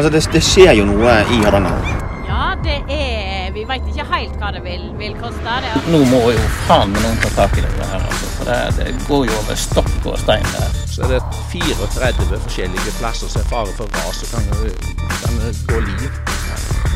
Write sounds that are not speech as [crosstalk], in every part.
Altså, det, det skjer jo noe i Hardanger. Ja, det er Vi veit ikke helt hva det vil, vil koste. Det. Nå må jo faen meg noen ta tak i det her, altså. For det, det går jo over stokk og stein der. Så er det 34 forskjellige plasser som er fare for ras og kan, kan gå liv.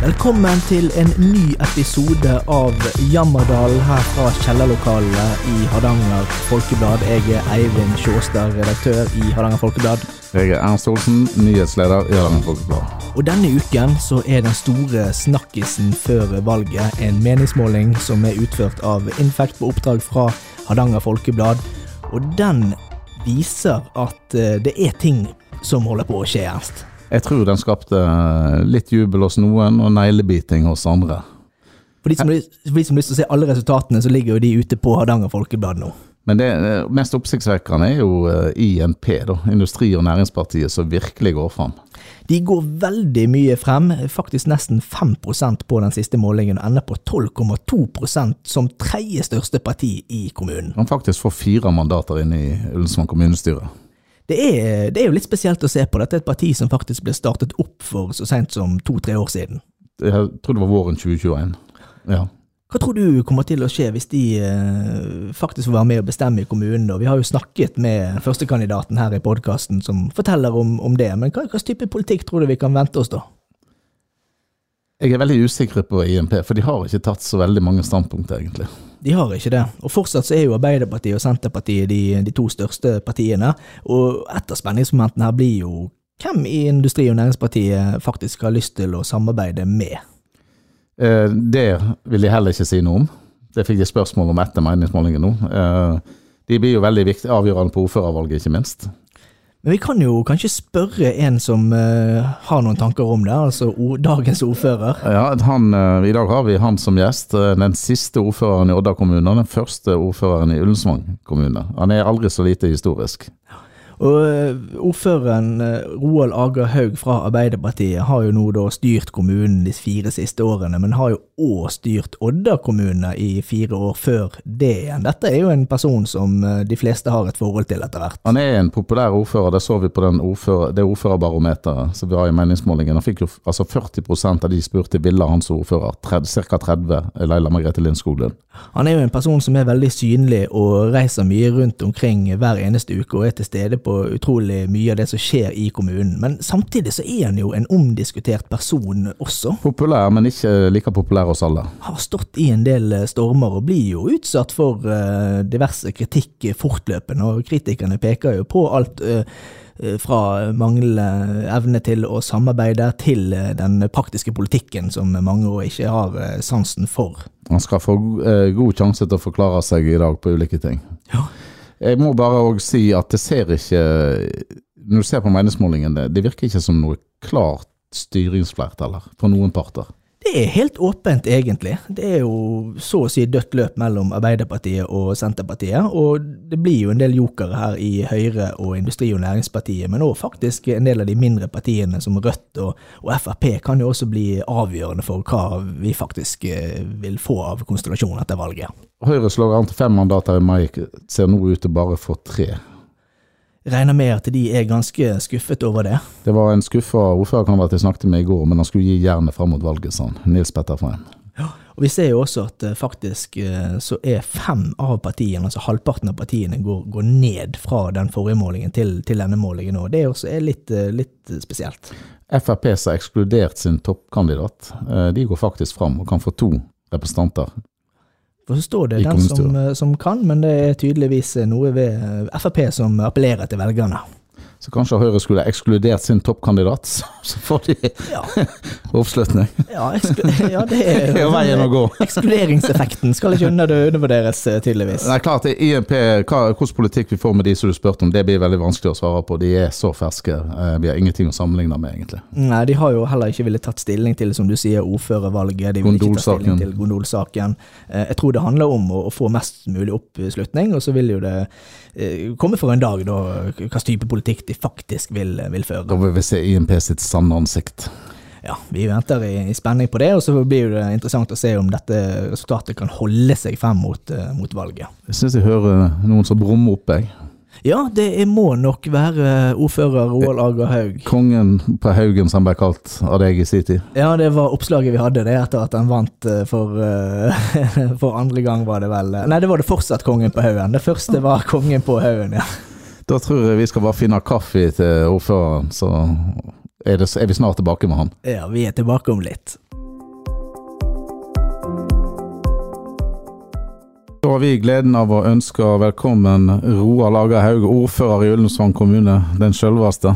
Velkommen til en ny episode av Jammerdalen her fra kjellerlokalet i Hardanger Folkeblad. Jeg er Eivind Sjåstad, redaktør i Hardanger Folkeblad. Jeg er Ernst Olsen, nyhetsleder i Hardanger Folkeblad. Og denne uken så er den store snakkisen før valget en meningsmåling som er utført av Infect på oppdrag fra Hardanger Folkeblad. Og den viser at eh, det er ting som holder på å skje, Ernst. Jeg tror den skapte litt jubel hos noen og neglebiting hos andre. For de som har lyst til å se alle resultatene, så ligger jo de ute på Hardanger Folkeblad nå. Men det mest oppsiktsvekkende er jo eh, INP, da, Industri- og Næringspartiet, som virkelig går fram. De går veldig mye frem, faktisk nesten 5% på den siste målingen, og ender på 12,2% som tredje største parti i kommunen. Han faktisk får fire mandater inn i Ullensvang kommunestyre. Det er, det er, jo litt spesielt å se på. Dette er et parti som faktisk ble startet opp for så sent som to-tre år siden. Jeg tror det var våren 2021. Ja. Hva tror du kommer til å skje hvis de eh, faktisk får være med og bestemme i kommunen? Og vi har jo snakket med førstekandidaten her i podkasten som forteller om, om det. Men hva, slags type politikk tror du vi kan vente oss da? Jeg er veldig usikker på INP, for de har ikke tatt så veldig mange standpunkter, egentlig. De har ikke det. Og fortsatt så er jo Arbeiderpartiet og Senterpartiet de, de to største partiene. Og et av spenningsmomentene her blir jo hvem i Industri- og Næringspartiet faktisk har lyst til å samarbeide med. Eh, det vil de heller ikke si noe om. Det fikk de spørsmål om etter meningsmålingen nå. Eh, de blir jo veldig viktig, avgjørende på ordførervalget, ikke minst. Men vi kan jo kanskje spørre en som uh, har noen tanker om det, altså dagens ordfører. Ja, han, uh, I dag har vi han som gjest. Uh, den siste ordføreren i Odda kommune, og den første ordføreren i Ullensvang kommune. Han er aldri så lite historisk. Ja. Og eh, Ordføreren eh, Roald Aga Haug fra Arbeiderpartiet har jo nå da styrt kommunen de fire siste årene, men har jo òg styrt Odda kommune i fire år før det igjen. Dette er jo en person som eh, de fleste har et forhold til etter hvert. Han er en populær ordfører, det så vi på ordfører, det ordførerbarometeret som vi har i meningsmålingen. Han fikk jo altså 40% av de spurte ville hans ordfører, ca. 30 Leila Margrethe Lind Skoglund. Han er jo en person som er veldig synlig og reiser mye rundt omkring hver eneste uke og er til stede på utrolig mye av det som skjer i kommunen. Men samtidig så er han jo en omdiskutert person også. Populær, men ikke like populær hos alle. Har stått i en del eh, stormer og blir jo utsatt for uh, diverse kritikk fortløpende, og kritikerne peker jo på alt uh, fra manglende evne til å samarbeide til den praktiske politikken som mange år ikke har sansen for. Han skal få god sjanse til å forklare seg i dag på ulike ting. Ja. Jeg må bare òg si at det ser ikke Når du ser på meningsmålingene, det, virker ikke som noe klart styringsflertall for noen parter. Det er helt åpent, egentlig. Det er jo så å si dødt løp mellom Arbeiderpartiet og Senterpartiet. Og det blir jo en del jokere her i Høyre og Industri- og Næringspartiet, men òg faktisk en del av de mindre partiene som Rødt og, og, Frp kan jo også bli avgjørende for hva vi faktisk eh, vil få av konstellasjonen etter valget. Høyre slår an til fem mandater i mai, ser nå ut til bare å få tre. Regner med at de er ganske skuffet over det. Det var en skuffa ordførerkandidat jeg snakket med i går, men han skulle gi jernet fram mot valget, sa han. Nils Petter Freim. Ja, og Vi ser jo også at uh, faktisk uh, så er fem av partiene, altså halvparten av partiene, går, går ned fra den forrige målingen til, til denne målingen nå. Det også er litt, uh, litt spesielt. Frp som har ekskludert sin toppkandidat, de går faktisk fram og kan få to representanter for så står det den som, eh, som, kan, men det er tydeligvis noe ved eh, Frp som appellerer til velgerne. Så kanskje Høyre skulle ekskludert sin toppkandidat, [laughs] så får de ja. [laughs] oppslutning. Ja, ja, det er [laughs] jo veien å gå. Ekskluderingseffekten skal ikke undervurderes, eh, tydeligvis. Det er klart, INP, hvilken politikk vi får med de som du spurte om, det blir veldig vanskelig å svare på. De er så ferske. Eh, vi har ingenting å sammenligne med, egentlig. Nei, de har jo heller ikke villet tatt stilling til, som du sier, ordførervalget. De vil ikke ta stilling til gondolsaken. Eh, jeg tror det handler om å få mest mulig oppslutning, og så vil jo det komme for en dag da hvilken type politikk de faktisk vil, vil føre. Da vil vi se INP sitt sanne ansikt. Ja, vi venter i, i, spenning på det, og så blir det interessant å se om dette resultatet kan holde seg frem mot, uh, mot valget. Jeg syns jeg hører noen som brummer opp, jeg. Ja, det må nok være ordfører Roald Ager Haug. Kongen på Haugen, som han ble kalt av deg i sin tid. Ja, det var oppslaget vi hadde det etter at han vant eh, for, eh, [laughs] for andre gang, var det vel. Nei, det var det fortsatt kongen på Haugen. Det første var kongen på Haugen, ja. Da tror jeg vi skal bare finne kaffe til ordføreren, så er, det, er vi snart tilbake med han. Ja, vi er tilbake om litt. Da har vi gleden av å ønske velkommen Roar Lagerhaug, Haug, ordfører i Ullensvang kommune, den sjølveste.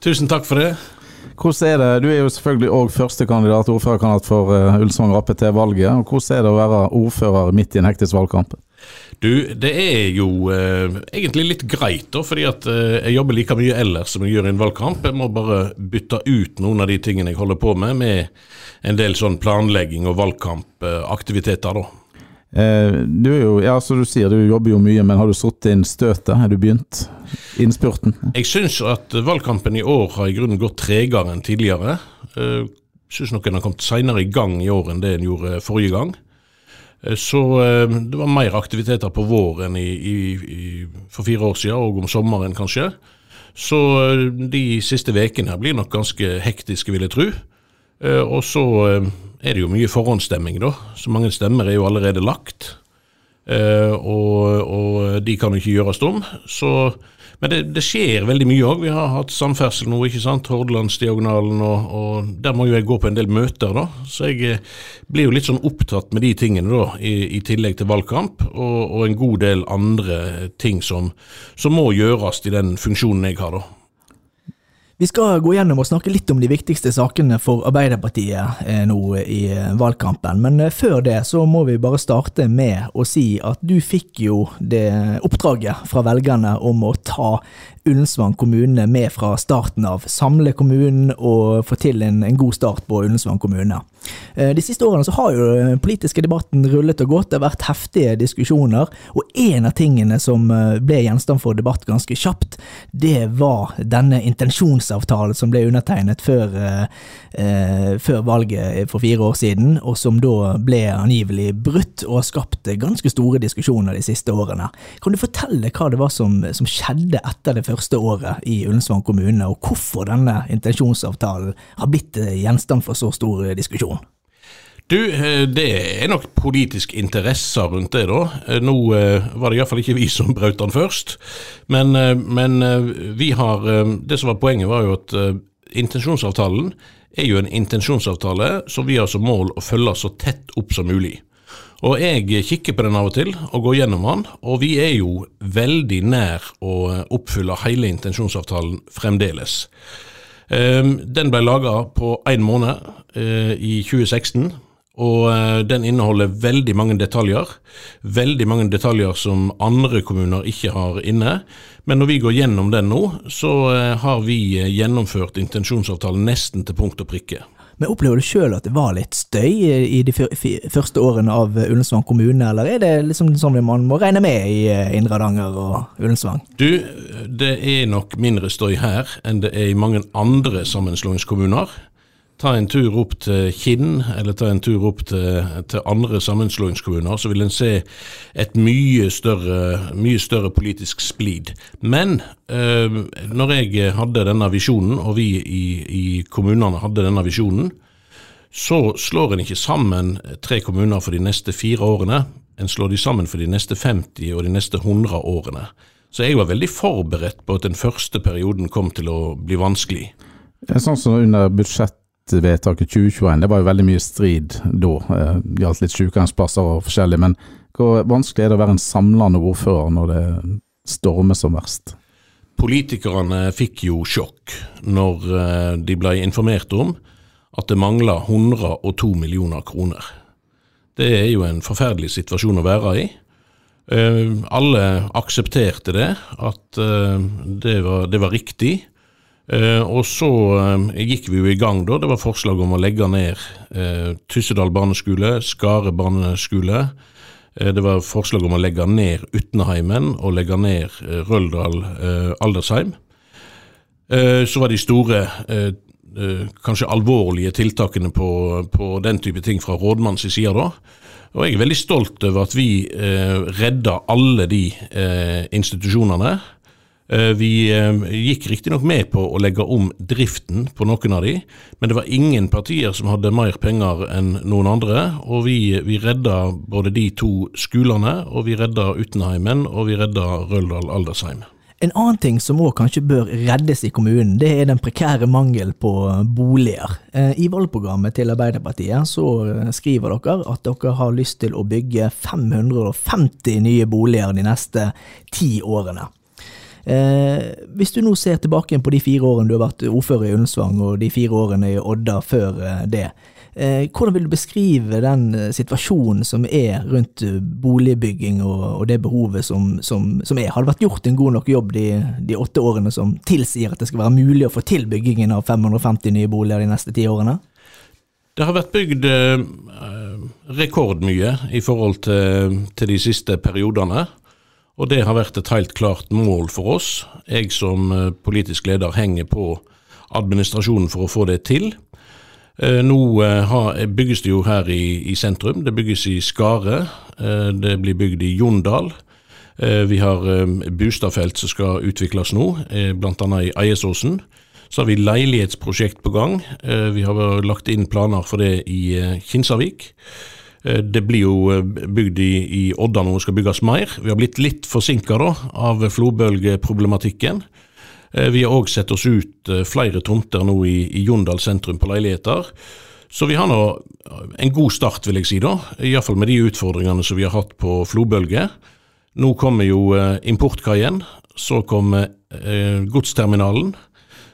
Tusen takk for det. Hvordan er det, Du er jo selvfølgelig òg førstekandidat, ordførerkandidat for uh, Ullensvang Ap til valget. Hvordan er det å være ordfører midt i en hektisk valgkamp? Du, det er jo eh, egentlig litt greit, da, fordi at eh, jeg jobber like mye ellers som jeg gjør i en valgkamp. Jeg må bare bytte ut noen av de tingene jeg holder på med, med en del sånn planlegging og valgkampaktiviteter, da. Eh, du er jo, ja, som du sier, du jobber jo mye, men har du satt inn støtet? Har du begynt innspurten? Jeg syns at valgkampen i år har i grunnen gått tregere enn tidligere. Jeg eh, syns nok en har kommet seinere i gang i år enn det en gjorde forrige gang. Eh, så det var mer aktiviteter på våren i, i, i, for fire år siden, og om sommeren kanskje. Så de siste ukene blir nok ganske hektiske, vil jeg tro. Og så er det jo mye forhåndsstemming, da. Så mange stemmer er jo allerede lagt. Og, og, de kan jo ikke gjøres om. Så, men det, det, skjer veldig mye òg. Vi har hatt samferdsel nå, ikke sant. Hordalandsdiagonalen, og, og, der må jo jeg gå på en del møter, da. Så jeg eh, blir jo litt sånn opptatt med de tingene, da, i, i tillegg til valgkamp. Og, og, en god del andre ting som, som må gjøres i den funksjonen jeg har, da. Vi skal gå gjennom og snakke litt om de viktigste sakene for Arbeiderpartiet eh, nå i eh, valgkampen. Men eh, før det så må vi bare starte med å si at du fikk jo det oppdraget fra velgerne om å ta Ullensvang kommune med fra starten av. Samle kommunen og få til en, en god start på Ullensvang kommune. Eh, de siste årene så har jo den politiske debatten rullet og gått. Det har vært heftige diskusjoner. Og en av tingene som eh, ble gjenstand for debatt ganske kjapt, det var denne intensjonsavtalen som ble undertegnet før, eh, før valget for fire år siden, og som da ble angivelig brutt og har skapt ganske store diskusjoner de siste årene. Kan du fortelle hva det var som, som skjedde etter det første året i Ullensvang kommune, og hvorfor denne intensjonsavtalen har blitt gjenstand for så stor diskusjon? Du, eh, det er nok politisk interesse rundt det, da. Eh, nå eh, var det iallfall ikke vi som brøt den først. Men, men, vi har Det som var poenget, var jo at intensjonsavtalen er jo en intensjonsavtale som vi har som mål å følge så tett opp som mulig. Og jeg kikker på den av og til, og går gjennom den, og vi er jo veldig nær å oppfylle hele intensjonsavtalen fremdeles. Den ble laga på én måned i 2016. Og eh, den inneholder veldig mange detaljer. Veldig mange detaljer som andre kommuner ikke har inne. Men når vi går gjennom den nå, så eh, har vi gjennomført intensjonsavtalen nesten til punkt og prikke. Men opplever du sjøl at det var litt støy i de første årene av Ullensvang kommune, eller er det liksom sånn man må regne med i eh, Indre Hardanger og Ullensvang? Du, det er nok mindre støy her enn det er i mange andre sammenslåingskommuner ta en tur opp til Kinn, eller ta en tur opp til, til andre sammenslåingskommuner, så vil en se et mye større, mye større politisk splid. Men eh, når jeg hadde denne visjonen, og vi i, i kommunene hadde denne visjonen, så slår en ikke sammen tre kommuner for de neste fire årene. En slår de sammen for de neste 50 og de neste 100 årene. Så jeg var veldig forberedt på at den første perioden kom til å bli vanskelig. Sånn som under budsjett vedtaket 2021, det var jo veldig mye strid da. Det eh, gjaldt litt sykehjemsplasser og forskjellig. Men hvor vanskelig er det å være en samlende ordfører når det stormer som verst? Politikerne fikk jo sjokk når eh, de ble informert om at det mangla 102 millioner kroner. Det er jo en forferdelig situasjon å være i. Eh, alle aksepterte det, at det var, det var riktig. Uh, og så eh, gikk vi jo i gang, da. Det var forslag om å legge ned eh, Tyssedal barneskole, Skare barneskole. det var forslag om å legge ned Utneheimen og legge ned Røldal aldersheim. så var de store, kanskje alvorlige tiltakene på, på, den type ting fra rådmannens side da. Og jeg er veldig stolt over at vi redda alle de institusjonene. Eh, Vi eh, gikk riktignok med på å legge om driften på noen av de, men det var ingen partier som hadde mer penger enn noen andre. Og vi, vi redda både de to skolene, og vi redda Utenheimen, og vi redda Røldal Aldersheim. En annen ting som òg kanskje bør reddes i kommunen, det er den prekære mangel på boliger. Eh, I valgprogrammet til Arbeiderpartiet så skriver dere at dere har lyst til å bygge 550 nye boliger de neste ti årene. Eh, hvis du nå ser tilbake på de fire årene du har vært ordfører i Ullensvang, og de fire årene i Odda før eh, det, eh, hvordan vil du beskrive den eh, situasjonen som er rundt eh, boligbygging og, og det behovet som, som, som er? Har det vært gjort en god nok jobb de, de åtte årene som tilsier at det skal være mulig å få til byggingen av 550 nye boliger de neste ti årene? Det har vært bygd eh, rekordmye i forhold til, til de siste periodene. Og det har vært et helt klart mål for oss. Jeg som eh, politisk leder henger på administrasjonen for å få det til. Eh, Nå eh, bygges det jo her i, sentrum. Det bygges i Skare. Det blir bygd i Jondal. Vi har Bustadfelt som skal utvikles nå, bl.a. i Eiesåsen. Så har vi leilighetsprosjekt på gang. Vi har lagt inn planer for det i Kinsarvik. Eh, Det blir jo eh, bygd i, i Odda nå, det skal bygges mer. Vi har blitt litt forsinka av flodbølgeproblematikken. Eh, Vi har òg sett oss ut flere tomter nå i, i Jondal sentrum på leiligheter. Så vi har nå en god start, vil jeg si, da. Iallfall med de utfordringene som vi har hatt på flodbølge. Nå kommer jo importkaien, så kommer godsterminalen.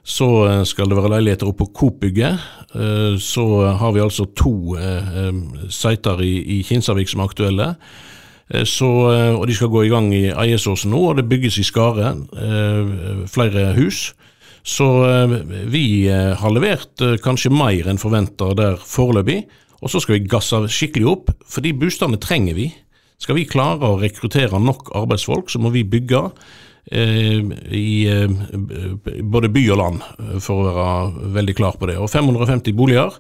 Så eh, skal det være leiligheter oppe på Coop-bygget. Eh, Så har vi altså to eh, sider i, Kinsarvik som er aktuelle. Så, og De skal gå i gang i Eiesåsen nå, og det bygges i Skare flere hus. Så vi har levert kanskje mer enn forventa der foreløpig. Og så skal vi gasse skikkelig opp, for de boligene trenger vi. Skal vi klare å rekruttere nok arbeidsfolk, så må vi bygge i eh, både by og land, eh, for å være veldig klar på det. Og 550 boliger,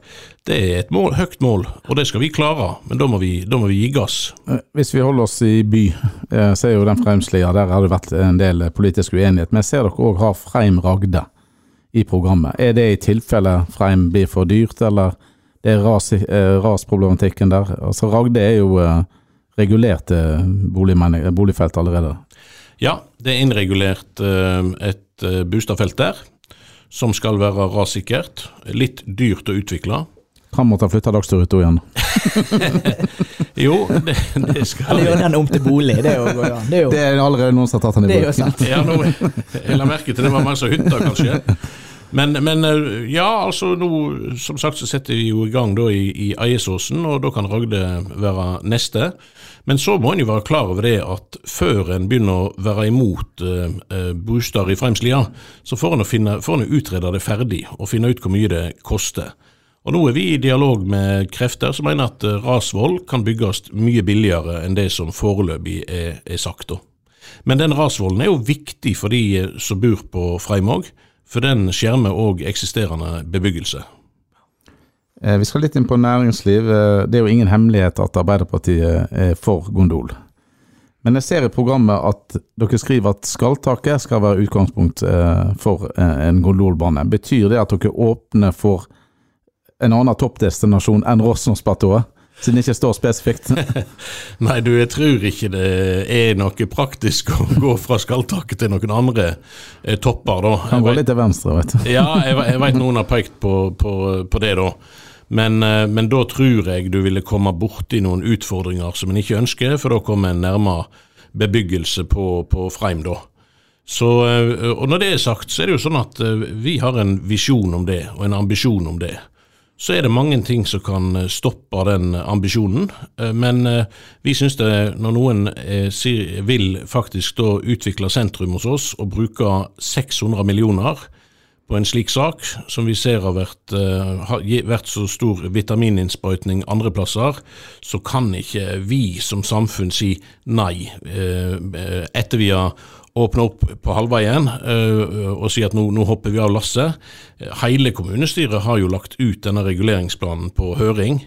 det er et mål, høyt mål, og det skal vi klare. Men da må vi, da gi gass. Eh, Hvis vi holder oss i by, eh, så er jo den Freimslia, der har det vært en del eh, politisk uenighet. Men jeg ser dere òg har Freim Ragde i programmet. Er det i tilfelle Freim blir for dyrt, eller det er ras, eh, rasproblematikken der? Altså Ragde er jo eh, regulert eh, boligfelt allerede. Ja, det er innregulert eh, et boligfelt der, som skal være rassikkert. Litt dyrt å utvikle. Kan måtte flytte ut igjen. [laughs] Jo, det, det skal Eller gjøre den om til bolig, det er jo, ja, det er jo, [laughs] Det er allerede noen som har tatt den i det er jo bruk. sant. Ja, nå, jeg la merke til det var mange som hytta, kanskje. Men, men eh, ja, altså nå, som sagt så setter vi jo i gang da i, i Eiesåsen, og da kan Ragde være neste. Men så må en jo være klar over det at før en begynner å være imot eh, Brustad i Fremslia, så får en, finne, får en utrede det ferdig, og finne ut hvor mye det koster. Og nå er vi i dialog med krefter som mener at eh, Rasvoll kan bygges mye billigere enn det som foreløpig er, er sagt. Men den rasvollen er jo viktig for de eh, som bor på Freim òg, for den skjermer òg eksisterende bebyggelse. Eh, Vi skal litt inn på næringsliv. Eh, Det er jo ingen hemmelighet at Arbeiderpartiet er for gondol. Men jeg ser i programmet at dere skriver at skalltaket skal være utgangspunkt eh, for en gondolbane. Betyr det at dere åpner for en annen toppdestinasjon enn Rosnosplatået? Siden det ikke står spesifikt. [laughs] Nei, du, jeg tror ikke det er noe praktisk å gå fra skalltaket til noen andre eh, topper, da. Han går litt til venstre, vet du. Ja, jeg, jeg vet noen har pekt på, på, på det, da. Men, eh, men da tror jeg du ville komme borti noen utfordringer som en ikke ønsker, for da kommer en nærmere bebyggelse på, på Freim, da. Så, eh, og når det er sagt, så er det jo sånn at eh, vi har en visjon om det, og en ambisjon om det. Så er det mange ting som kan eh, stoppe den ambisjonen, eh, men eh, vi syns det, når noen eh, vil faktisk da utvikle sentrum hos oss og bruke 600 millioner på en slik sak, som vi ser har vært, eh, har vært så stor vitamininnsprøytning andre plasser, så kan ikke vi som samfunn si nei eh, eh, etter vi har åpna opp på halvveien uh, og si at nå, nå hopper vi av lasset. Hele kommunestyret har jo lagt ut denne reguleringsplanen på høring.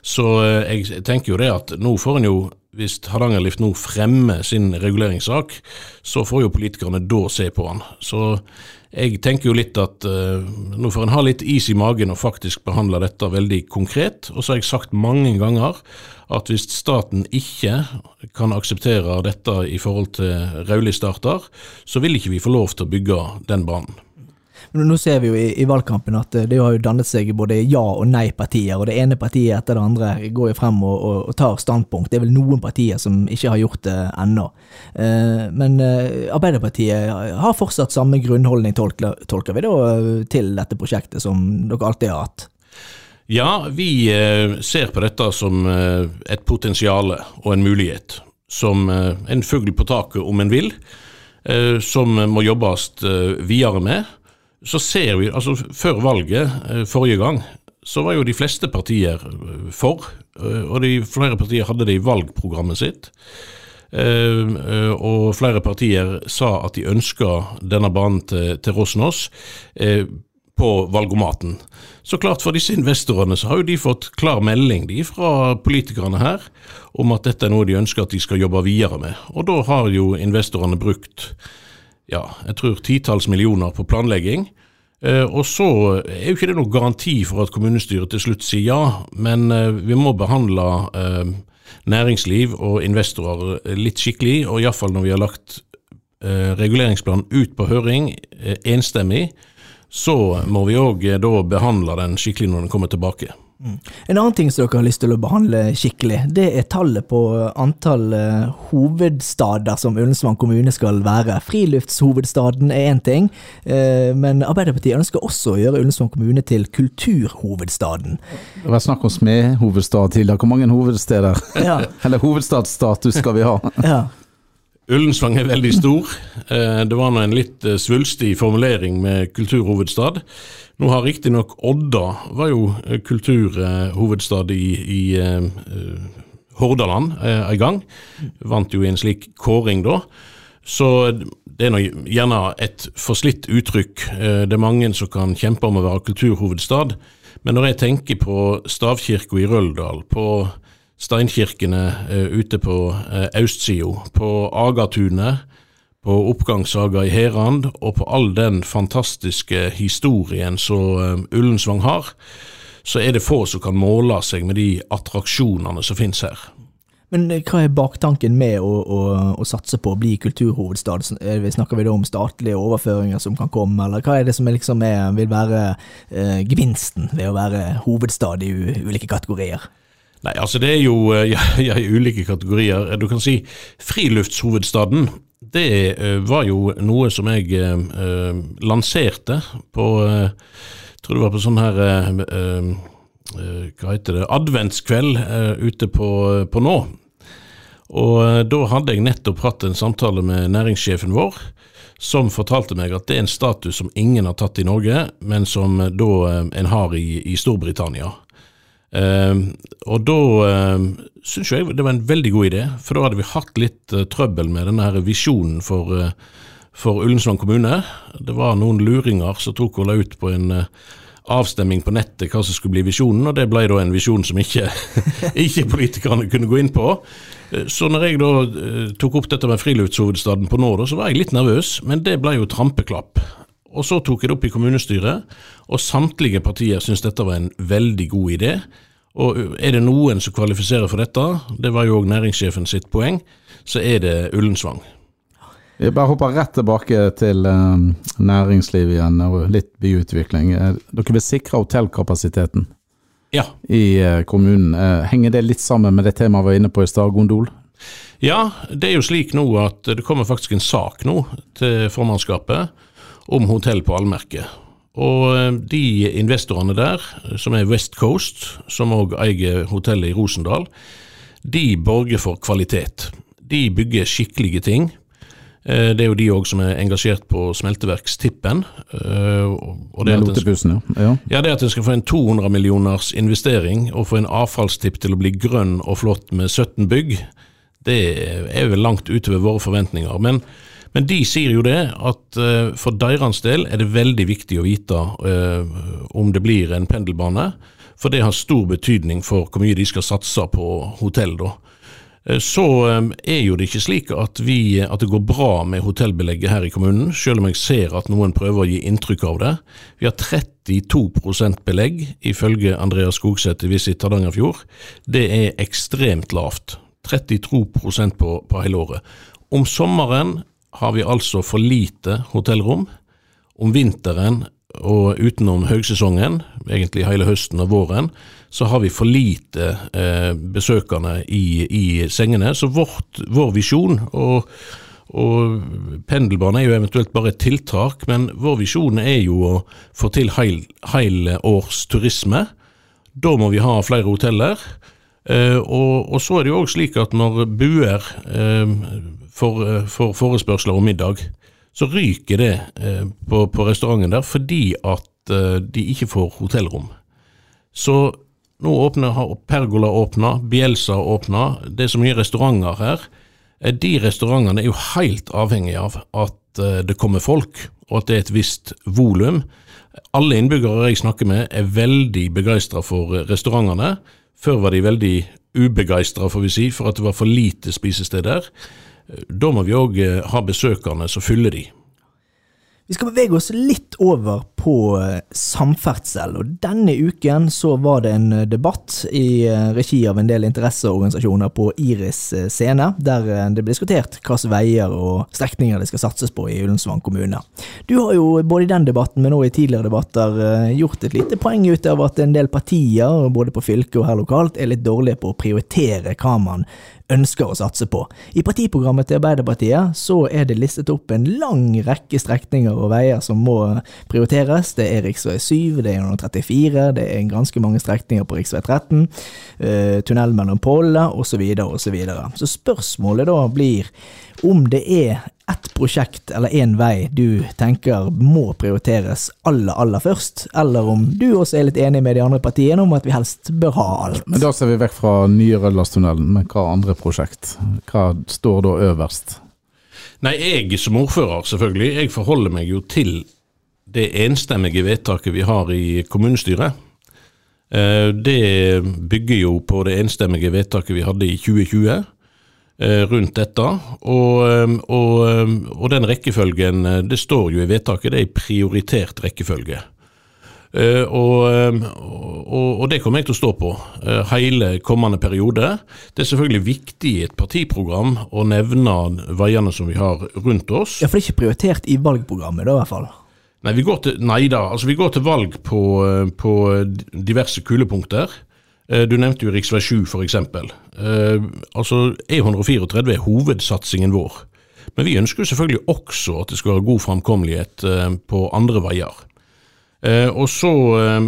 Så uh, jeg tenker jo det at nå får en jo hvis Hardangerlift nå fremmer sin reguleringssak, så får jo politikerne da se på han. Så jeg tenker jo litt at uh, nå får en ha litt is i magen og faktisk behandle dette veldig konkret. Og så har jeg sagt mange ganger at hvis staten ikke kan akseptere dette i forhold til rødlistearter, så vil ikke vi få lov til å bygge den banen. Nå ser vi jo i, i, valgkampen at eh, det har jo dannet seg både ja- og nei-partier, og det ene partiet etter det andre går jo frem og, og, og, tar standpunkt. Det er vel noen partier som ikke har gjort det ennå. Eh, men eh, Arbeiderpartiet har fortsatt samme grunnholdning, tolker, tolker vi da, til dette prosjektet som dere alltid har hatt? Ja, vi ser på dette som et potensial og en mulighet. Som en fugl på taket, om en vil. Som må jobbes videre med så ser vi, altså Før valget eh, forrige gang, så var jo de fleste partier eh, for, eh, og de flere partier hadde det i valgprogrammet sitt. Og flere partier sa at de ønska denne banen til, til Rosnos på valgomaten. Så klart for disse investorene så har jo de fått klar melding de fra politikerne her om at dette er noe de ønsker at de skal jobbe videre med. Og da har jo investorene brukt ja, jeg tror titalls millioner på planlegging. Eh, og så er jo ikke det noen garanti for at kommunestyret til slutt sier ja, men eh, vi må behandle eh, næringsliv og investorer litt skikkelig, og iallfall når vi har lagt reguleringsplanen ut på høring enstemmig, så må vi òg da behandle den skikkelig når den kommer tilbake. Mm. En annen ting som dere har lyst til å behandle skikkelig, det er tallet på antall uh, hovedstader som Ullensvang kommune skal være. Friluftshovedstaden er én ting, uh, men Arbeiderpartiet ønsker også å gjøre Ullensvang kommune til kulturhovedstaden. Det var snakk om smedhovedstad tidligere. Hvor mange hovedsteder, ja. [laughs] eller hovedstadsstatus skal vi ha? ja. Ullensvang er veldig stor. Uh, det var nå en litt svulstig formulering med kulturhovedstad. Nå har riktignok Odda var jo eh, kulturhovedstad i, i uh, Hordaland uh, gang. Vant jo i en slik kåring da. Så det er nå gjerne et forslitt uttrykk. Det er mange som kan kjempe om å være kulturhovedstad. Men når jeg tenker på stavkirka i Røldal, på steinkirkene ute på østsida, på Agatunet, på oppgangssaga i Herand, og på all den fantastiske historien som um, Ullensvang har, så er det få som kan måle seg med de attraksjonene som finnes her. Men eh, hva er baktanken med å, å, å satse på å bli kulturhovedstad? Snakker vi da om statlige overføringer som kan komme, eller hva er det som er, liksom er, vil være eh, gevinsten ved å være hovedstad i ulike kategorier? Nei, altså det er jo eh, [laughs] ja, ja, ulike kategorier. Du kan si friluftshovedstaden det uh, var jo noe som jeg uh, lanserte på Jeg tror det var på sånn her Hva heter det Adventskveld ute på, på Nå. Og da hadde jeg nettopp hatt en samtale med næringssjefen vår, som fortalte meg at det er en status som ingen har tatt i Norge, men som da en har i, i Storbritannia. Uh, og da uh, syns jeg det var en veldig god idé, for da hadde vi hatt litt uh, trøbbel med denne her visjonen for, uh, for Ullensvang kommune. Det var noen luringer som tok og la ut på en avstemming på nettet hva som skulle bli visjonen, og det ble da en visjon som ikke, [laughs] ikke politikerne kunne gå inn på. Så når jeg da tok opp dette med friluftshovedstaden på nå, så var jeg litt nervøs, men det ble jo trampeklapp. Og så tok jeg det opp i kommunestyret, og samtlige partier syntes dette var en veldig god idé. Og er det noen som kvalifiserer for dette, det var jo òg næringssjefen sitt poeng, så er det Ullensvang. Vi bare hopper rett tilbake til næringslivet næringsliv igjen og litt byutvikling. Eh, dere vil sikre hotellkapasiteten ja. i uh, kommunen. Uh, henger det litt sammen med det temaet vi var inne på i stad, Gondol? Ja, det er jo slik nå at det kommer faktisk en sak nå til formannskapet om hotell på allmerket. Og eh, de investorene der, som er West Coast, som òg eier hotellet i Rosendal, de borger for kvalitet. De bygger skikkelige ting. Eh, det er jo de òg som er engasjert på smelteverkstippen. Eh, og det, at en, ja. Ja, det at en skal få en 200 millioners investering og få en avfallstipp til å bli grønn og flott med 17 bygg, det er vel langt utover våre forventninger. Men men de sier jo det, at uh, for deres del er det veldig viktig å vite uh, om det blir en pendelbane. For det har stor betydning for hvor mye de skal satse på hotell, da. Eh, Så eh, er jo det ikke slik at, vi, at det går bra med hotellbelegget her i kommunen, selv om jeg ser at noen prøver å gi inntrykk av det. Vi har 32% belegg, ifølge Andreas Skogseth i Visit Hardangerfjord. Det er ekstremt lavt. 32 på, på hele året. Om sommeren har vi altså for lite hotellrom. Om vinteren og utenom høgsesongen, egentlig hele høsten og våren, så har vi for lite eh, besøkende i, i sengene. Så vårt, vår visjon, og, og pendelbane er jo eventuelt bare et tiltak, men vår visjon er jo å få til heil, heilårs turisme. Da må vi ha flere hoteller. Eh, og, og så er det jo òg slik at når buer eh, får, for forespørsler om middag, så ryker det eh, på, på restauranten der fordi at eh, de ikke får hotellrom. Så nå åpner, Pergola åpna, Bielsa åpna, det er så mye restauranter her. Eh, De restaurantene er jo helt avhengig av at eh, det kommer folk, og at det er et visst volum. Alle innbyggere jeg snakker med er veldig begeistra for eh, restaurantene. Før var de veldig ubegeistra, får vi si, for at det var for lite spisesteder. Eh, Da må vi òg ha besøkende som fyller de. Vi skal bevege oss litt over på eh, samferdsel, og denne uken så var det en eh, debatt i eh, regi av en del interesseorganisasjoner på Iris eh, scene, der eh, det ble diskutert hvilke veier og strekninger det skal satses på i Ullensvang kommune. Du har jo både i den debatten, men også i tidligere debatter eh, gjort et lite poeng ut av at en del partier, både på fylket og her lokalt, er litt dårlige på å prioritere hva man ønsker å satse på. I partiprogrammet til Arbeiderpartiet så er det listet opp en lang rekke strekninger og veier som må prioriteres. Det er rv. 7, det er 134, det er ganske mange strekninger på rv. 13, eh, tunnel mellom Pollene osv. osv. Så, videre. så spørsmålet da blir om det er ett prosjekt eller én vei du tenker må prioriteres aller, aller først, eller om du også er litt enig med de andre partiene om at vi helst bør ha alt. Men da ser vi vekk fra nye Rødlandstunnelen, men hva andre prosjekt? Hva står da øverst? Nei, jeg som ordfører, selvfølgelig, jeg forholder meg jo til det enstemmige vedtaket vi har i kommunestyret. Eh, Det bygger jo på det enstemmige vedtaket vi hadde i 2020 eh, rundt dette. Og, eh, og, og den rekkefølgen, eh, det står jo i vedtaket, det er i prioritert rekkefølge. Eh, og, eh, og, det kommer jeg til å stå på eh, hele kommende periode. Det er selvfølgelig viktig i et partiprogram å nevne veiene som vi har rundt oss. Ja, for det er ikke prioritert i valgprogrammet, da i hvert fall. Nei, vi går til, nei da, altså vi går til valg på, eh, på diverse kulepunkter. Eh, Du nevnte jo rv. 7 for eksempel. Eh, altså E134 er hovedsatsingen vår. Men vi ønsker jo selvfølgelig også at det skal være god framkommelighet eh, på andre veier. Eh, Og så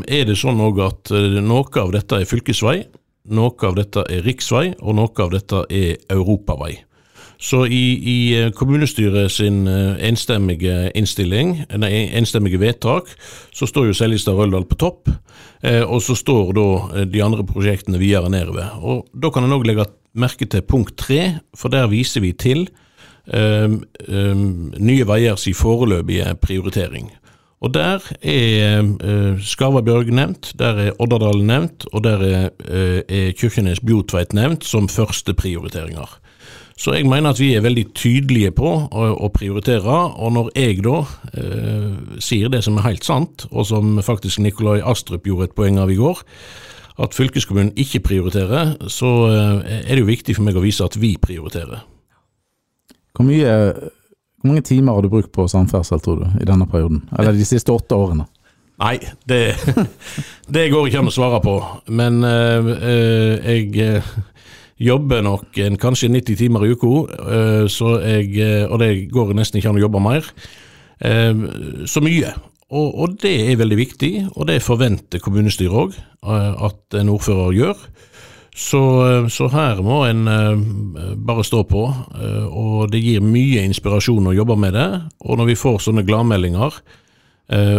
er det sånn òg at noe av dette er fylkesvei, noe av dette er riksvei, og noe av dette er europavei. Så i, i eh, kommunestyret sin eh, enstemmige innstilling, nei, enstemmige vedtak, så står jo Seljestad-Røldal på topp, eh, og så står da de andre prosjektene videre nedover. Og Da kan en òg legge merke til punkt tre, for der viser vi til eh, eh, Nye Veiers foreløpige prioritering. Og Der er eh, Skarvabjørg nevnt, der er Odderdalen nevnt, og der er, eh, er Kirkenes Bjotveit nevnt som første prioriteringer. Så jeg mener at vi er veldig tydelige på å, å prioritere, og når jeg da eh, sier det som er helt sant, og som faktisk Nikolai Astrup gjorde et poeng av i går, at fylkeskommunen ikke prioriterer, så eh, er det jo viktig for meg å vise at vi prioriterer. Hvor, mye, hvor mange timer har du brukt på samferdsel, tror du, i denne perioden? Eller de siste åtte årene? Nei, det, [laughs] det går ikke an å svare på. Men eh, eh, jeg eh, jobber nok en, kanskje 90 timer i uka, eh, eh, og det går nesten ikke an å jobbe mer. Eh, så mye. Og, og det er veldig viktig, og det forventer kommunestyret òg at en ordfører gjør. Så, så her må en bare stå på, og det gir mye inspirasjon å jobbe med det. Og når vi får sånne gladmeldinger, eh,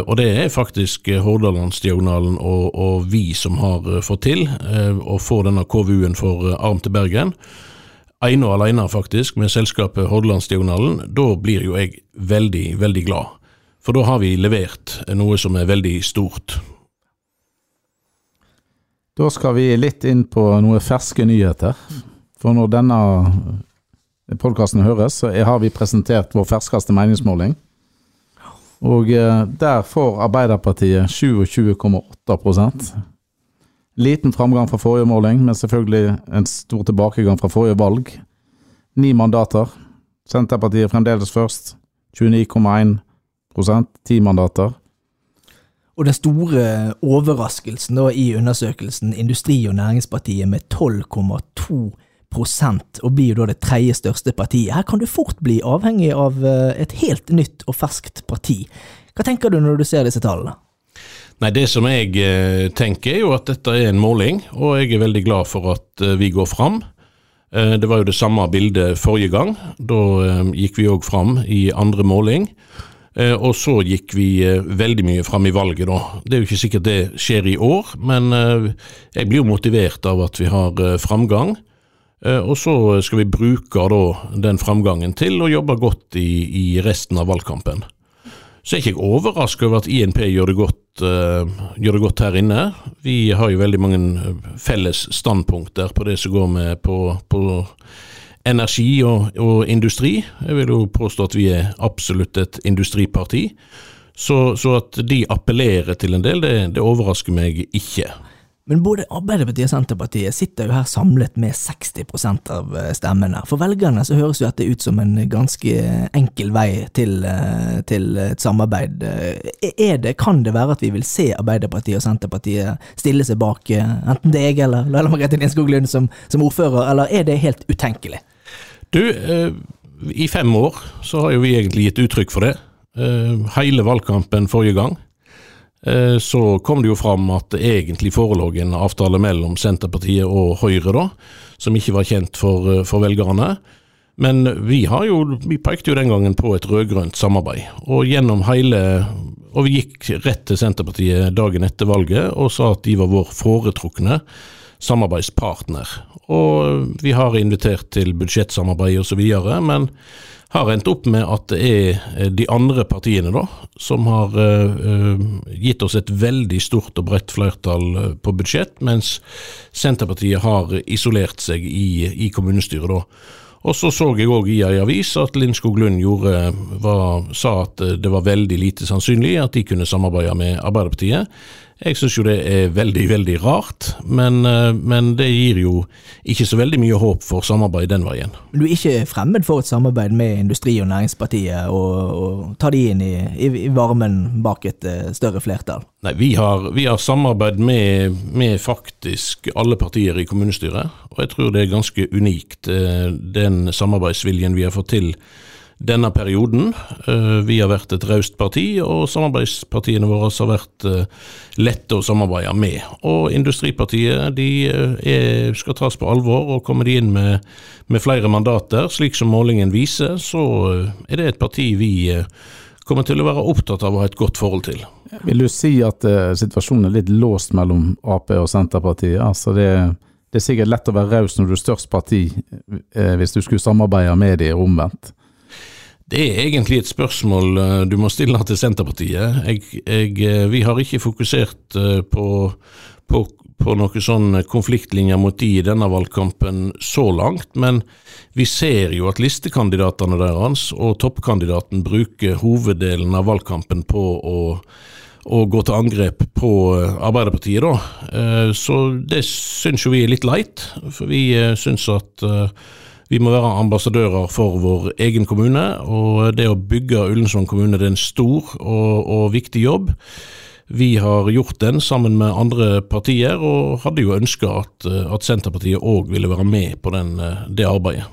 og det er faktisk eh, Hordalandsdiagonalen og, og vi som har eh, fått til eh, å få denne KVU-en for eh, Arm til Bergen, ene og alene faktisk, med selskapet Hordalandsdiagonalen, da blir jo jeg veldig, veldig glad. For da har vi levert noe som er veldig stort. Da skal vi litt inn på noen ferske nyheter. For når denne podkasten høres, så har vi presentert vår ferskeste meningsmåling. Og eh, der får Arbeiderpartiet 27,8 Liten framgang fra forrige måling, men selvfølgelig en stor tilbakegang fra forrige valg. Ni mandater. Senterpartiet fremdeles først. 29,1% Ti mandater. Og den store overraskelsen da i undersøkelsen, Industri- og Næringspartiet med 12,2 og blir jo da det tredje største partiet. Her kan du fort bli avhengig av eh, et helt nytt og ferskt parti. Hva tenker du når du ser disse tallene? Nei, Det som jeg eh, tenker er jo at dette er en måling, og jeg er veldig glad for at eh, vi går fram. Det var jo det samme bildet forrige gang. Da gikk vi òg fram i andre måling. Og så gikk vi veldig mye fram i valget, da. Det er jo ikke sikkert det skjer i år, men jeg blir jo motivert av at vi har framgang. Eh, Og så skal vi bruke den framgangen til å jobbe godt i, i resten av valgkampen. Så er ikke jeg overrasket over at INP gjør det, godt, eh, gjør det godt her inne. Vi har jo veldig mange eh, felles standpunkter på det som går med på, på energi og, og industri. Jeg vil jo påstå at vi er absolutt et industriparti. Så, så at de appellerer til en del, det, det overrasker meg ikke. Men både Arbeiderpartiet og Senterpartiet sitter jo her samlet med 60% av eh, stemmene. For velgerne så høres jo dette ut som en ganske enkel vei til, eh, til et samarbeid. Eh, Er det, Kan det være at vi vil se Arbeiderpartiet og Senterpartiet stille seg bak enten deg eller Laila Margrethe Lindskog Lund som, som ordfører, eller er det helt utenkelig? Du, i fem år så har jo vi egentlig gitt uttrykk for det. Hele valgkampen forrige gang. Eh, så kom det jo fram at det egentlig forelå en avtale mellom Senterpartiet og Høyre, da, som ikke var kjent for, eh, for velgerne. Men vi, jo, vi pekte jo den gangen på et rød-grønt samarbeid, og gjennom hele Og vi gikk rett til Senterpartiet dagen etter valget og sa at de var vår foretrukne samarbeidspartner. Og vi har invitert til budsjettsamarbeid osv., men har endt opp med at det er eh, de andre partiene da, som har eh, gitt oss et veldig stort og bredt flertall på budsjett, mens Senterpartiet har isolert seg i, i kommunestyret. da. Og så så jeg òg i ei avis at Lindskog Lund gjorde, var, sa at det var veldig lite sannsynlig at de kunne samarbeide med Arbeiderpartiet. Jeg syns jo det er veldig, veldig rart, men, eh, men det gir jo ikke så veldig mye håp for samarbeid den veien. Du er ikke fremmed for et samarbeid med Industri- og Næringspartiet, og, og ta de inn i, i, i varmen bak et eh, større flertall? Nei, vi har, vi har samarbeid med, med faktisk alle partier i kommunestyret, og jeg tror det er ganske unikt, eh, den samarbeidsviljen vi har fått til denne perioden. Eh, Vi har vært et raust parti, og samarbeidspartiene våre har vært eh, lette å samarbeide med. Og Industripartiet de eh, er, skal tas på alvor, og kommer de inn med, med flere mandater, slik som målingen viser, så er det et parti vi kommer til å være opptatt av å ha et godt forhold til. Vil du si at uh, situasjonen er litt låst mellom Ap og Senterpartiet? Altså det, det er sikkert lett å være raus når du er størst parti, uh, hvis du skulle samarbeide med dem omvendt. Det er egentlig et spørsmål eh, du må stille til Senterpartiet. Jeg, jeg, eh, vi har ikke fokusert eh, på, på, på noen sånn konfliktlinjer mot de i denne valgkampen så langt, men vi ser jo at listekandidatene deres og toppkandidaten bruker hoveddelen av valgkampen på å og gå til angrep på Arbeiderpartiet, da. Så det syns jo vi er litt leit, for vi syns at vi må være ambassadører for vår egen kommune, og det å bygge Ullensvang kommune det er en stor og, og viktig jobb. Vi har gjort den sammen med andre partier, og hadde jo ønska at, at Senterpartiet òg ville være med på den, det arbeidet.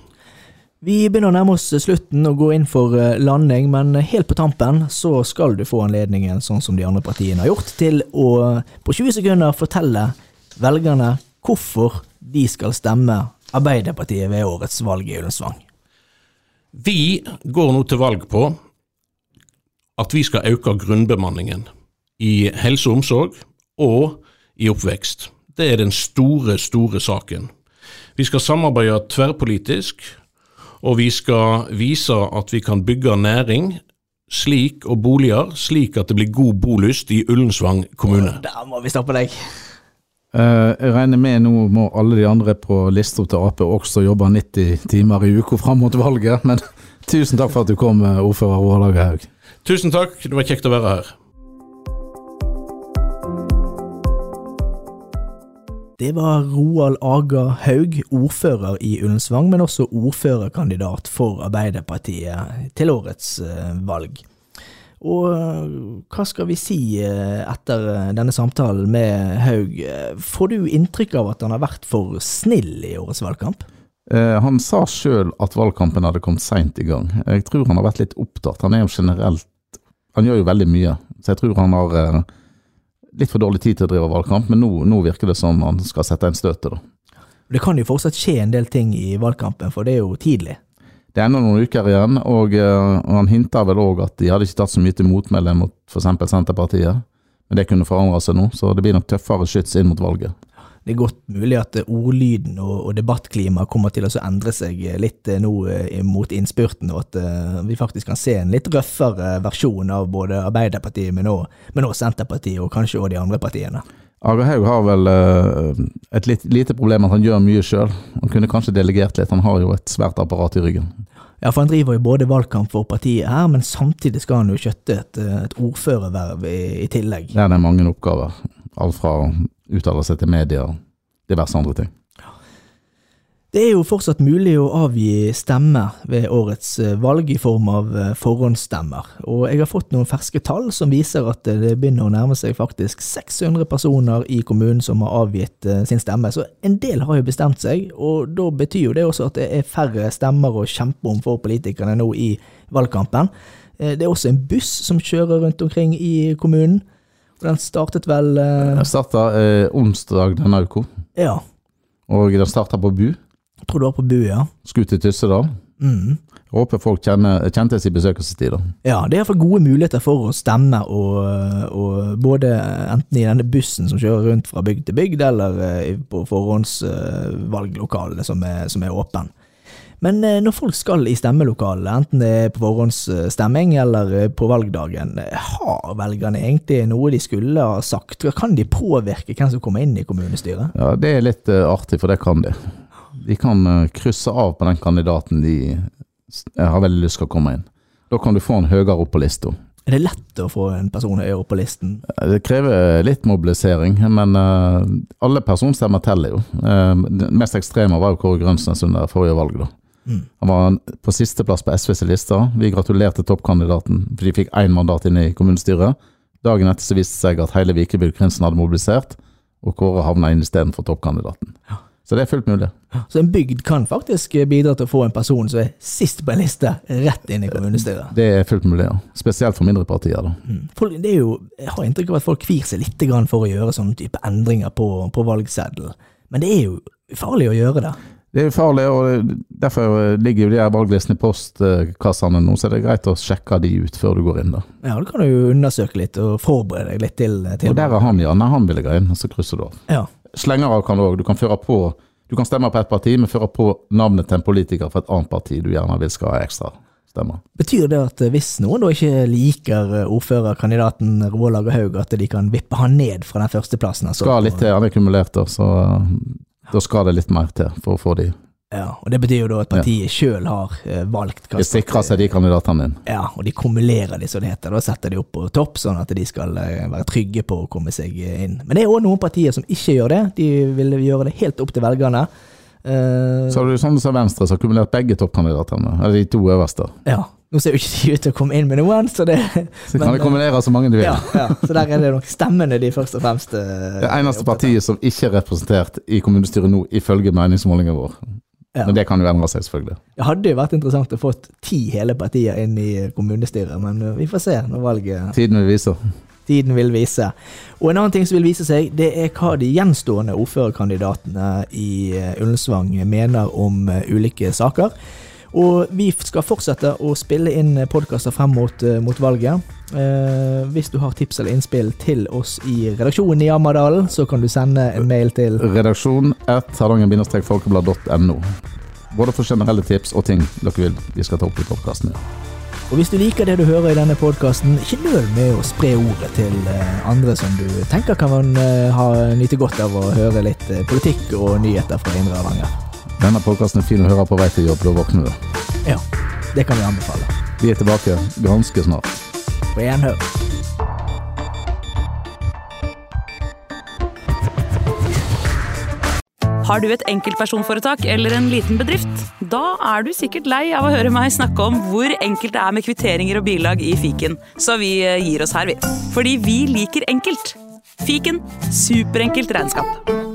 Vi begynner å nærme oss slutten og gå inn for eh, landing, men helt på tampen så skal du få anledningen, sånn som de andre partiene har gjort, til å på 20 sekunder fortelle velgerne hvorfor de skal stemme Arbeiderpartiet ved årets valg i Ullensvang. Vi går nå til valg på at vi skal øke grunnbemanningen i helse og omsorg og i oppvekst. Det er den store, store saken. Vi skal samarbeide tverrpolitisk, og vi skal vise at vi kan bygge næring slik og boliger slik at det blir god bolyst i Ullensvang kommune. Der må vi stoppe deg. Eh, jeg regner med nå må alle de andre på lista til Ap også jobbe 90 timer i uka fram mot valget, men [laughs] tusen takk for at du kom, eh, ordfører Roald Haug. Tusen takk, det var kjekt å være her. Det var Roald Aga Haug, ordfører i Ullensvang, men også ordførerkandidat for Arbeiderpartiet til årets eh, valg. Og eh, hva skal vi si eh, etter eh, denne samtalen med Haug? Får du inntrykk av at han har vært for snill i årets valgkamp? Han sa sjøl at valgkampen hadde kommet seint i gang. Jeg tror han har vært litt opptatt. Han er jo generelt Han gjør jo veldig mye, så jeg tror han har litt for dårlig tid til å drive valgkamp, men nå, nå virker det som han skal sette inn støtet, da. Det kan jo fortsatt skje en del ting i valgkampen, for det er jo tidlig. Det er ennå noen uker igjen, og eh, og han hinter vel òg at de hadde ikke tatt så mye til motmelde mot f.eks. Senterpartiet. Men det kunne forandre seg nå, så det blir nok tøffere skyts inn mot valget. Det er godt mulig at eh, ordlyden og, og debattklimaet kommer til å endre seg eh, litt nå mot innspurten, og at vi faktisk kan se en litt røffere versjon av både Arbeiderpartiet, men òg Senterpartiet, og kanskje også de andre partiene. Aga Haug har vel eh, et litt, lite problem at han gjør mye sjøl. Han kunne kanskje delegert litt, han har jo et svært apparat i ryggen. Ja, for han driver jo både valgkamp for partiet her, men samtidig skal han jo kjøtte et, eh, et ordførerverv i, i tillegg. Der er mange oppgaver. Alt fra å uttale seg til media og diverse andre ting. Det er jo fortsatt mulig å avgi stemme ved årets eh, valg i form av eh, forhåndsstemmer, og jeg har fått noen ferske tall som viser at det begynner å nærme seg faktisk 600 personer i kommunen som har avgitt eh, sin stemme, så en del har jo bestemt seg, og da betyr jo det også at det er færre stemmer å kjempe om for politikerne nå i valgkampen. Eh, Det er også en buss som kjører rundt omkring i kommunen, og den startet vel eh, Den starta eh, onsdag denne uka, Ja, og den starta på Bu. Jeg tror det var på Buia. Skulle til Tyssedal. Mm. Jeg Håper folk kjenner, kjente sin besøkelsestid. Ja, det er iallfall gode muligheter for å stemme, og, og både enten i denne bussen som kjører rundt fra bygd til bygd, eller eh, på forhåndsvalglokalene som, er- som er åpen. Men eh, når folk skal i stemmelokalet, enten det er på forhåndsstemming eller eh, på valgdagen, har velgerne egentlig noe de skulle ha sagt? Kan de påvirke hvem som kommer inn i kommunestyret? Ja, Det er litt artig, for det kan de. De kan eh, krysse av på den kandidaten de har veldig lyst til å komme inn. Da kan du få en høyere opp på lista. Er det lett å få en person høyere opp på listen? Det krever litt mobilisering, men uh, alle personstemmer teller jo. Uh, det mest ekstreme var jo Kåre Grønsnes under forrige valg. da. Mm. Han var på sisteplass på SVs liste. Vi gratulerte toppkandidaten, for de fikk én mandat inne i kommunestyret. Dagen etter så viste det seg at hele Vikebygd Krinsen hadde mobilisert, og Kåre havna inn istedenfor toppkandidaten. Så det er fullt mulig. Så en bygd kan faktisk bidra til å få en person som er sist på en liste, rett inn i kommunestyret. Det er fullt mulig, ja. Spesielt for mindre partier. da. Mm. Det er jo, jeg har inntrykk av at folk kvir seg litt for å gjøre sånne type endringer på, på valgseddelen. Men det er jo farlig å gjøre det. Det er jo farlig, og derfor ligger jo de her valglistene i postkassene nå, så det er greit å sjekke de ut før du går inn. da. Ja, Da kan du jo undersøke litt og forberede deg litt til, til Og der er han, ja. Nei, han vil jeg inn, og så krysser du av. Ja. Slenger av kan du òg. Du kan føre på Du kan stemme på et parti, men føre på navnet til en politiker fra et annet parti du gjerne vil skal ha ekstra stemmer. Betyr det at eh, hvis noen da ikke liker eh, ordførerkandidaten Roald Lager Haug, at de kan vippe han ned fra den førsteplassen? Altså, Skal litt til, han er kumulert, så uh, da skal det litt mer til for å få de Ja, og Det betyr jo da at partiet sjøl har eh, valgt hva De sikrer seg de kandidatene inn. Ja, og de kumulerer de, som det heter. Da setter de opp på topp, sånn at de skal eh, være trygge på å komme seg eh, inn. Men det er òg noen partier som ikke gjør det. De vil gjøre det helt opp til velgerne. Eh, Så har du sånn som Venstre, som har kumulert begge toppkandidatene. Eller de to øverste. ja. Nå ser jo ikke de ut til å komme inn med noen, så det Så Men, kan de kumulere så mange de vil. ja, ja, Så der er det nok stemmene de først og fremst eh, Det eneste partiet som ikke er representert i kommunestyret nå, ifølge meningsmålingen vår. Ja. Men det kan jo endre seg, selvfølgelig. Det hadde jo vært interessant å få ti hele partier inn i kommunestyret, men eh, vi får se når valget Tiden vil vise. tiden vil vise. Og en annen ting som vil vise seg, det er hva de gjenstående ordførerkandidatene i eh, Ullensvang mener om eh, ulike saker. Og vi skal fortsette å spille inn podkaster frem mot, eh, mot valget. Eh, hvis du har tips eller innspill til oss i redaksjonen i Ammerdalen, så kan du sende en mail til Redaksjon 1 hardanger-folkeblad.no. Både for generelle tips og ting dere vil vi skal ta opp i podkasten. Og hvis du liker det du hører i denne podkasten, ikke nøl med å spre ordet til eh, andre som du tenker kan man eh, ha nyte godt av å høre litt politikk og nyheter fra Indre Hardanger. Denne podkasten er fin å høre på vei til jobb, da våkner du. Ja, det kan vi anbefale. Vi er tilbake ganske snart. På gjenhør. Har du et enkeltpersonforetak eller en liten bedrift? Da er du sikkert lei av å høre meg snakke om hvor enkelt det er med kvitteringer og bilag i fiken, så vi eh, gir oss her, vi. Fordi vi liker enkelt. Fiken superenkelt regnskap.